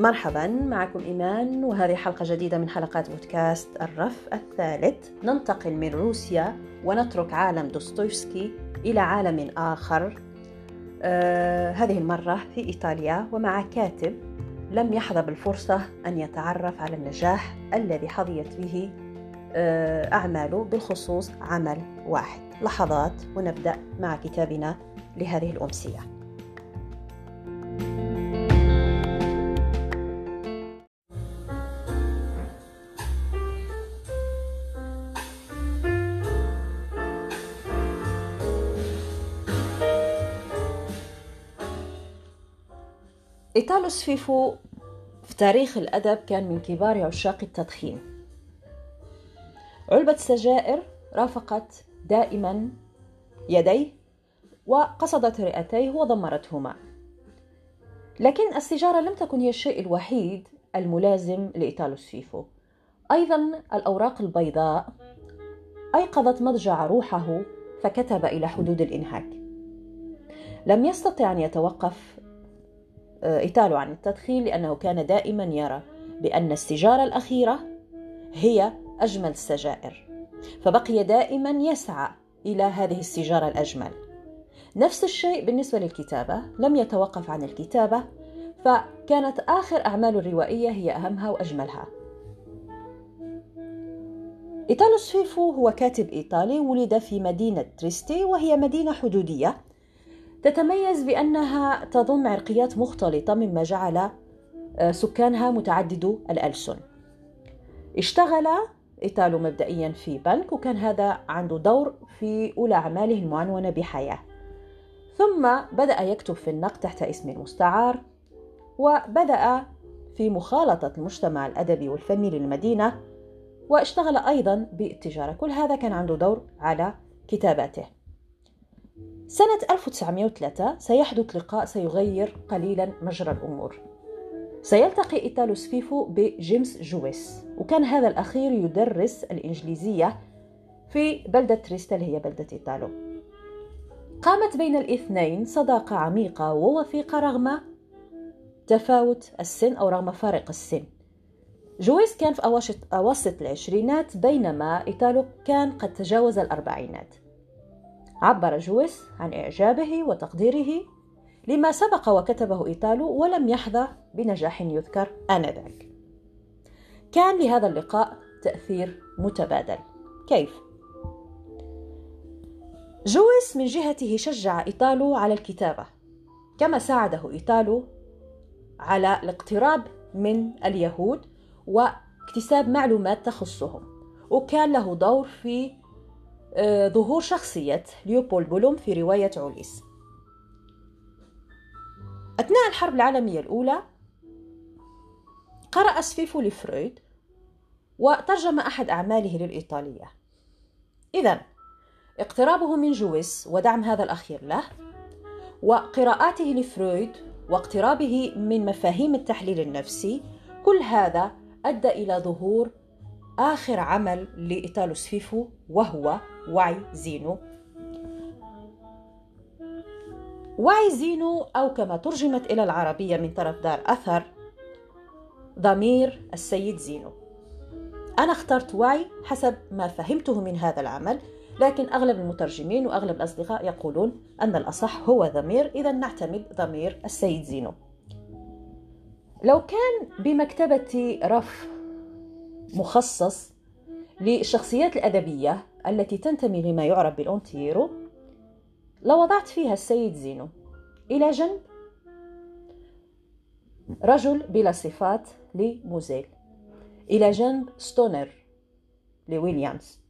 مرحبا معكم إيمان وهذه حلقة جديدة من حلقات بودكاست الرف الثالث. ننتقل من روسيا ونترك عالم دوستويفسكي إلى عالم آخر. آه هذه المرة في إيطاليا ومع كاتب لم يحظى بالفرصة أن يتعرف على النجاح الذي حظيت به آه أعماله بالخصوص عمل واحد. لحظات ونبدأ مع كتابنا لهذه الأمسية. إيطالو سفيفو في تاريخ الأدب كان من كبار عشاق التدخين. علبة سجائر رافقت دائما يديه وقصدت رئتيه وضمرتهما. لكن السيجارة لم تكن هي الشيء الوحيد الملازم لإيطالو سفيفو أيضا الأوراق البيضاء أيقظت مضجع روحه فكتب إلى حدود الإنهاك. لم يستطع أن يتوقف إيتالو عن التدخين لأنه كان دائما يرى بأن السيجارة الأخيرة هي أجمل السجائر فبقي دائما يسعى إلى هذه السيجارة الأجمل. نفس الشيء بالنسبة للكتابة لم يتوقف عن الكتابة فكانت آخر أعماله الروائية هي أهمها وأجملها. إيتالو سفيفو هو كاتب إيطالي ولد في مدينة تريستي وهي مدينة حدودية. تتميز بأنها تضم عرقيات مختلطة مما جعل آه، سكانها متعددو الألسن. اشتغل إيتالو مبدئيا في بنك وكان هذا عنده دور في أولى أعماله المعنونة بحياة. ثم بدأ يكتب في النقد تحت اسم مستعار وبدأ في مخالطة المجتمع الأدبي والفني للمدينة واشتغل أيضا بالتجارة. كل هذا كان عنده دور على كتاباته. سنة 1903 سيحدث لقاء سيغير قليلا مجرى الأمور. سيلتقي إيتالو سفيفو بجيمس جويس وكان هذا الأخير يدرس الإنجليزية في بلدة تريستا اللي هي بلدة إيطالو. قامت بين الاثنين صداقة عميقة ووثيقة رغم تفاوت السن أو رغم فارق السن. جويس كان في أواسط العشرينات بينما إيتالو كان قد تجاوز الأربعينات. عبر جويس عن إعجابه وتقديره لما سبق وكتبه إيطالو ولم يحظى بنجاح يذكر آنذاك كان لهذا اللقاء تأثير متبادل كيف؟ جويس من جهته شجع إيطالو على الكتابة كما ساعده إيطالو على الاقتراب من اليهود واكتساب معلومات تخصهم وكان له دور في ظهور شخصية ليوبول بولوم في رواية عوليس أثناء الحرب العالمية الأولى قرأ سفيفو لفرويد وترجم أحد أعماله للإيطالية. إذا اقترابه من جويس ودعم هذا الأخير له وقراءاته لفرويد واقترابه من مفاهيم التحليل النفسي كل هذا أدى إلى ظهور آخر عمل لإيتالو سفيفو وهو وعي زينو. وعي زينو أو كما ترجمت إلى العربية من طرف دار أثر ضمير السيد زينو. أنا اخترت وعي حسب ما فهمته من هذا العمل لكن أغلب المترجمين وأغلب الأصدقاء يقولون أن الأصح هو ضمير إذا نعتمد ضمير السيد زينو. لو كان بمكتبة رف مخصص للشخصيات الأدبية التي تنتمي لما يعرف بال anti-héros. لوضعت فيها السيد زينو. إلى جنب. رجل بلا صفات لموزيل. إلى جنب ستونر لويليامز.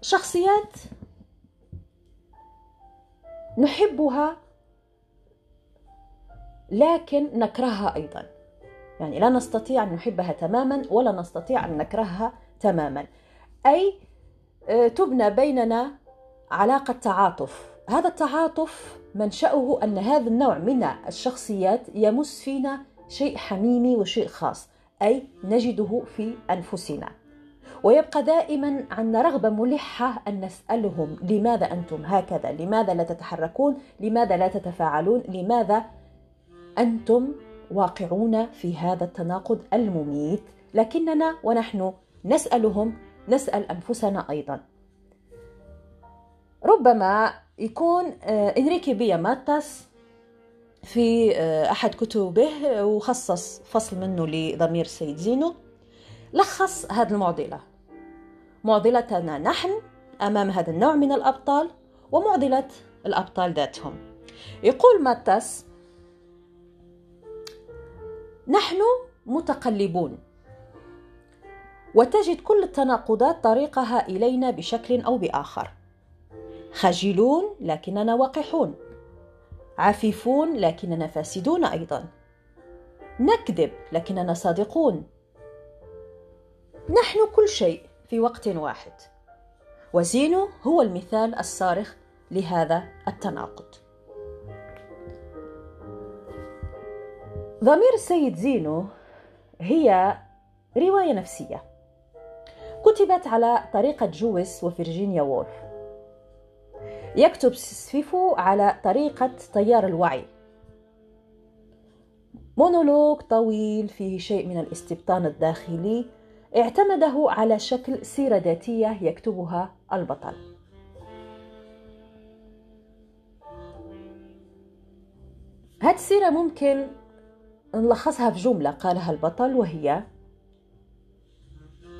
شخصيات نحبها لكن نكرهها أيضا. يعني لا نستطيع أن نحبها تماما ولا نستطيع أن نكرهها تماما. أي آه، تبنى بيننا علاقة تعاطف. هذا التعاطف منشأه أن هذا النوع من الشخصيات يمس فينا شيء حميمي وشيء خاص أي نجده في أنفسنا. ويبقى دائما عندنا رغبة ملحة أن نسألهم لماذا أنتم هكذا؟ لماذا لا تتحركون؟ لماذا لا تتفاعلون؟ لماذا أنتم واقعون في هذا التناقض المميت لكننا ونحن نسألهم نسأل أنفسنا أيضا. ربما يكون آه، إنريكي بيا ماتاس في آه، أحد كتبه وخصص فصل منه لضمير سيد زينو. لخص هذه المعضلة. معضلتنا نحن أمام هذا النوع من الأبطال ومعضلة الأبطال ذاتهم. يقول ماتاس نحن متقلبون. وتجد كل التناقضات طريقها إلينا بشكل أو بآخر. خجلون لكننا وقحون عفيفون لكننا فاسدون أيضا. نكذب لكننا صادقون. نحن كل شيء في وقت واحد. وزينو هو المثال الصارخ لهذا التناقض. ضمير السيد زينو هي رواية نفسية. كتبت على طريقة جويس وفرجينيا وولف. يكتب سفيفو على طريقة تيار الوعي. مونولوج طويل فيه شيء من الاستبطان الداخلي اعتمده على شكل سيرة ذاتية يكتبها البطل. هذه السيرة ممكن نلخصها في جملة قالها البطل وهي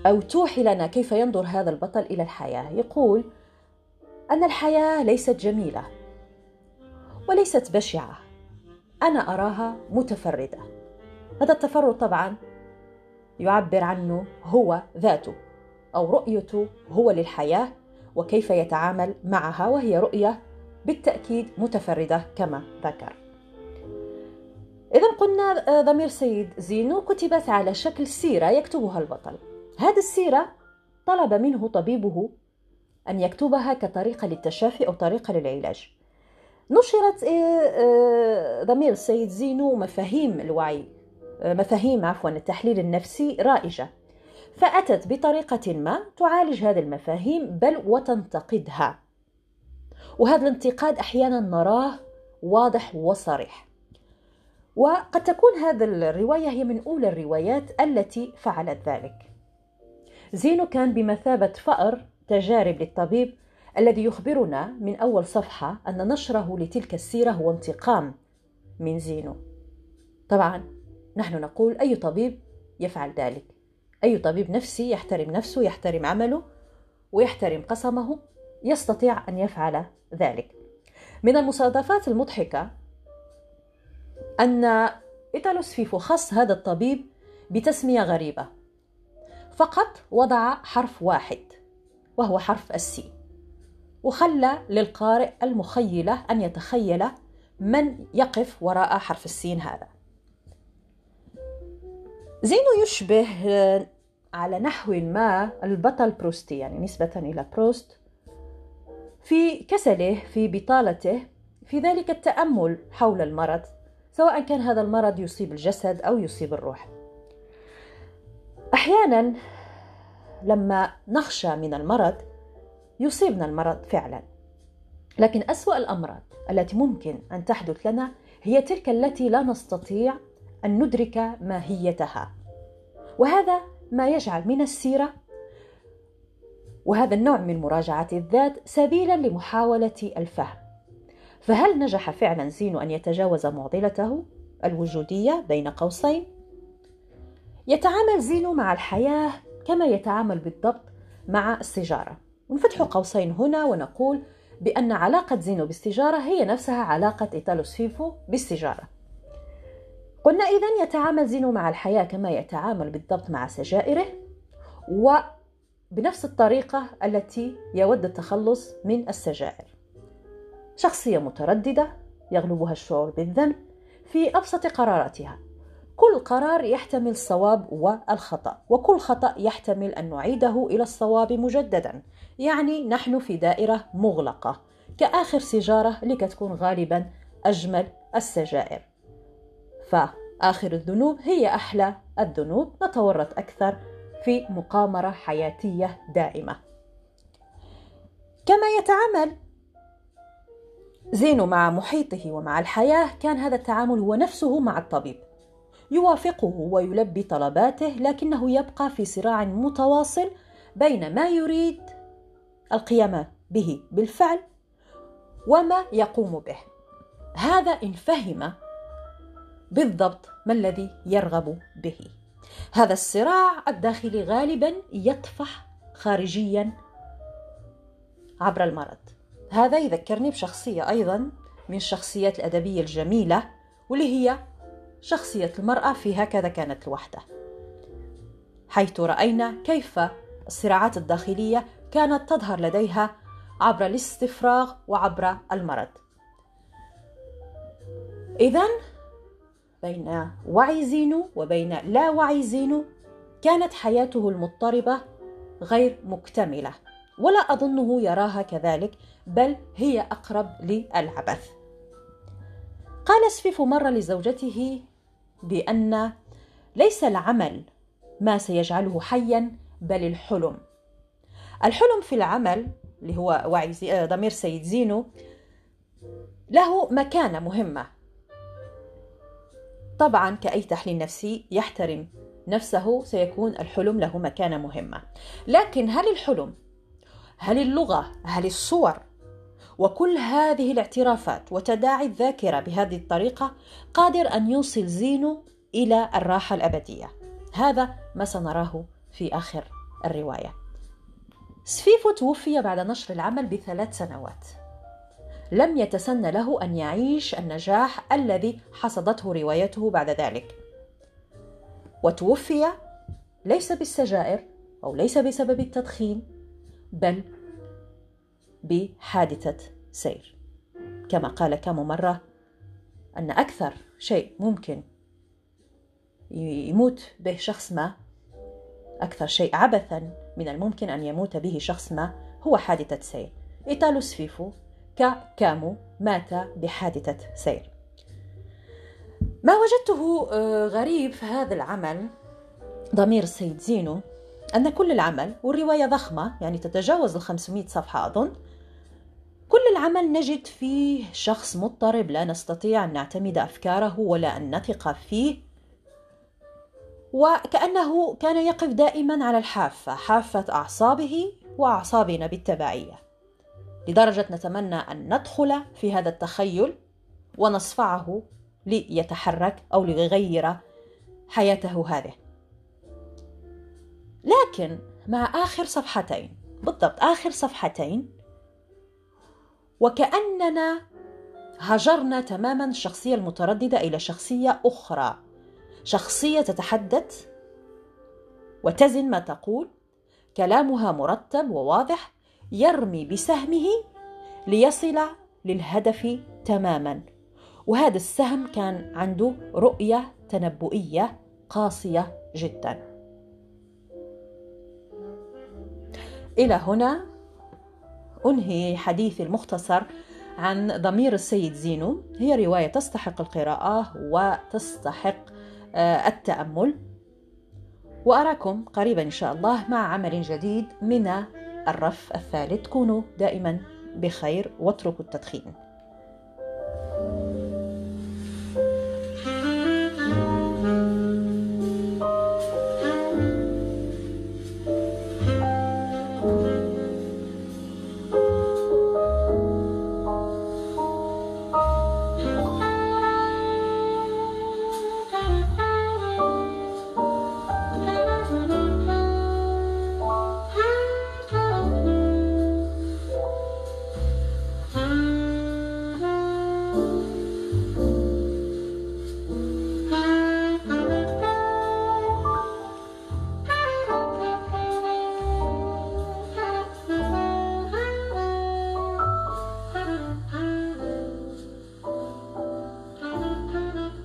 أو توحي لنا كيف ينظر هذا البطل إلى الحياة. يقول أن الحياة ليست جميلة وليست بشعة. أنا أراها متفردة. هذا التفرد طبعا يعبر عنه هو ذاته أو رؤيته هو للحياة وكيف يتعامل معها وهي رؤية بالتأكيد متفردة كما ذكر. إذا قلنا ضمير سيد زينو كتبت على شكل سيرة يكتبها البطل. هذه السيرة طلب منه طبيبه أن يكتبها كطريقة للتشافي أو طريقة للعلاج. نشرت آه، آه، ضمير السيد زينو مفاهيم الوعي آه، مفاهيم عفوا التحليل النفسي رائجة. فأتت بطريقة ما تعالج هذه المفاهيم بل وتنتقدها. وهذا الانتقاد أحيانا نراه واضح وصريح. وقد تكون هذه الرواية هي من أولى الروايات التي فعلت ذلك. زينو كان بمثابة فأر تجارب للطبيب الذي يخبرنا من أول صفحة أن نشره لتلك السيرة هو انتقام من زينو. طبعا نحن نقول أي طبيب يفعل ذلك؟ أي طبيب نفسي يحترم نفسه يحترم عمله ويحترم قسمه يستطيع أن يفعل ذلك؟ من المصادفات المضحكة أن إيتالو سفيفو خص هذا الطبيب بتسمية غريبة. فقط وضع حرف واحد وهو حرف السين. وخلى للقارئ المخيلة أن يتخيل من يقف وراء حرف السين هذا. زينو يشبه على نحو ما البطل بروستي يعني نسبة إلى بروست في كسله في بطالته في ذلك التأمل حول المرض. سواء كان هذا المرض يصيب الجسد أو يصيب الروح. أحيانا لما نخشى من المرض يصيبنا المرض فعلا. لكن أسوأ الأمراض التي ممكن أن تحدث لنا هي تلك التي لا نستطيع أن ندرك ماهيتها. وهذا ما يجعل من السيرة وهذا النوع من مراجعة الذات سبيلا لمحاولة الفهم. فهل نجح فعلا زينو أن يتجاوز معضلته الوجودية بين قوسين؟ يتعامل زينو مع الحياة كما يتعامل بالضبط مع السيجارة. ونفتح قوسين هنا ونقول بأن علاقة زينو بالسيجارة هي نفسها علاقة إيتالو سفيفو بالسيجارة قلنا إذا يتعامل زينو مع الحياة كما يتعامل بالضبط مع سجائره وبنفس الطريقة التي يود التخلص من السجائر. شخصية مترددة يغلبها الشعور بالذنب في أبسط قراراتها. كل قرار يحتمل الصواب والخطأ وكل خطأ يحتمل أن نعيده إلى الصواب مجددا. يعني نحن في دائرة مغلقة كآخر سيجارة اللي كتكون غالبا أجمل السجائر. فآخر الذنوب هي أحلى الذنوب نتورط أكثر في مقامرة حياتية دائمة. كما يتعامل زينو مع محيطه ومع الحياة كان هذا التعامل هو نفسه مع الطبيب. يوافقه ويلبي طلباته لكنه يبقى في صراع متواصل بين ما يريد القيام به بالفعل وما يقوم به. هذا إن فهم بالضبط ما الذي يرغب به. هذا الصراع الداخلي غالبا يطفح خارجيا عبر المرض. هذا يذكرني بشخصية أيضا من الشخصيات الأدبية الجميلة واللي هي شخصية المرأة في هكذا كانت الوحدة. حيث رأينا كيف الصراعات الداخلية كانت تظهر لديها عبر الاستفراغ وعبر المرض. اذا بين وعي زينو وبين لا وعي زينو كانت حياته المضطربة غير مكتملة. ولا أظنه يراها كذلك بل هي أقرب للعبث. قال سفيف مرة لزوجته بأن ليس العمل ما سيجعله حيا بل الحلم. الحلم في العمل اللي هو وعي زي... ضمير سيد زينو له مكانة مهمة. طبعا كأي تحليل نفسي يحترم نفسه سيكون الحلم له مكانة مهمة. لكن هل الحلم هل اللغة هل الصور؟ وكل هذه الاعترافات وتداعي الذاكرة بهذه الطريقة قادر أن يوصل زينو إلى الراحة الأبدية. هذا ما سنراه في آخر الرواية. سفيفو توفي بعد نشر العمل بثلاث سنوات. لم يتسنى له أن يعيش النجاح الذي حصدته روايته بعد ذلك. وتوفي ليس بالسجائر أو ليس بسبب التدخين بل بحادثة سير. كما قال كام مرة أن أكثر شيء ممكن يموت به شخص ما أكثر شيء عبثا من الممكن أن يموت به شخص ما هو حادثة سير. ايتالو سفيفو كامو مات بحادثة سير. ما وجدته آه، غريب في هذا العمل ضمير السيد زينو أن كل العمل والرواية ضخمة يعني تتجاوز ال 500 صفحة أظن كل العمل نجد فيه شخص مضطرب لا نستطيع أن نعتمد أفكاره ولا أن نثق فيه وكأنه كان يقف دائما على الحافة حافة أعصابه وأعصابنا بالتبعية. لدرجة نتمنى أن ندخل في هذا التخيل ونصفعه ليتحرك أو ليغير حياته هذه. لكن مع آخر صفحتين. بالضبط آخر صفحتين. وكأننا هجرنا تماما الشخصية المترددة إلى شخصية أخرى. شخصية تتحدث وتزن ما تقول. كلامها مرتب وواضح يرمي بسهمه ليصل للهدف تماما. وهذا السهم كان عنده رؤية تنبؤية قاسية جدا. إلى هنا أنهي حديثي المختصر عن ضمير السيد زينو. هي رواية تستحق القراءة وتستحق آه، التأمل. وأراكم قريبا إن شاء الله مع عمل جديد من الرف الثالث. كونوا دائما بخير واتركوا التدخين.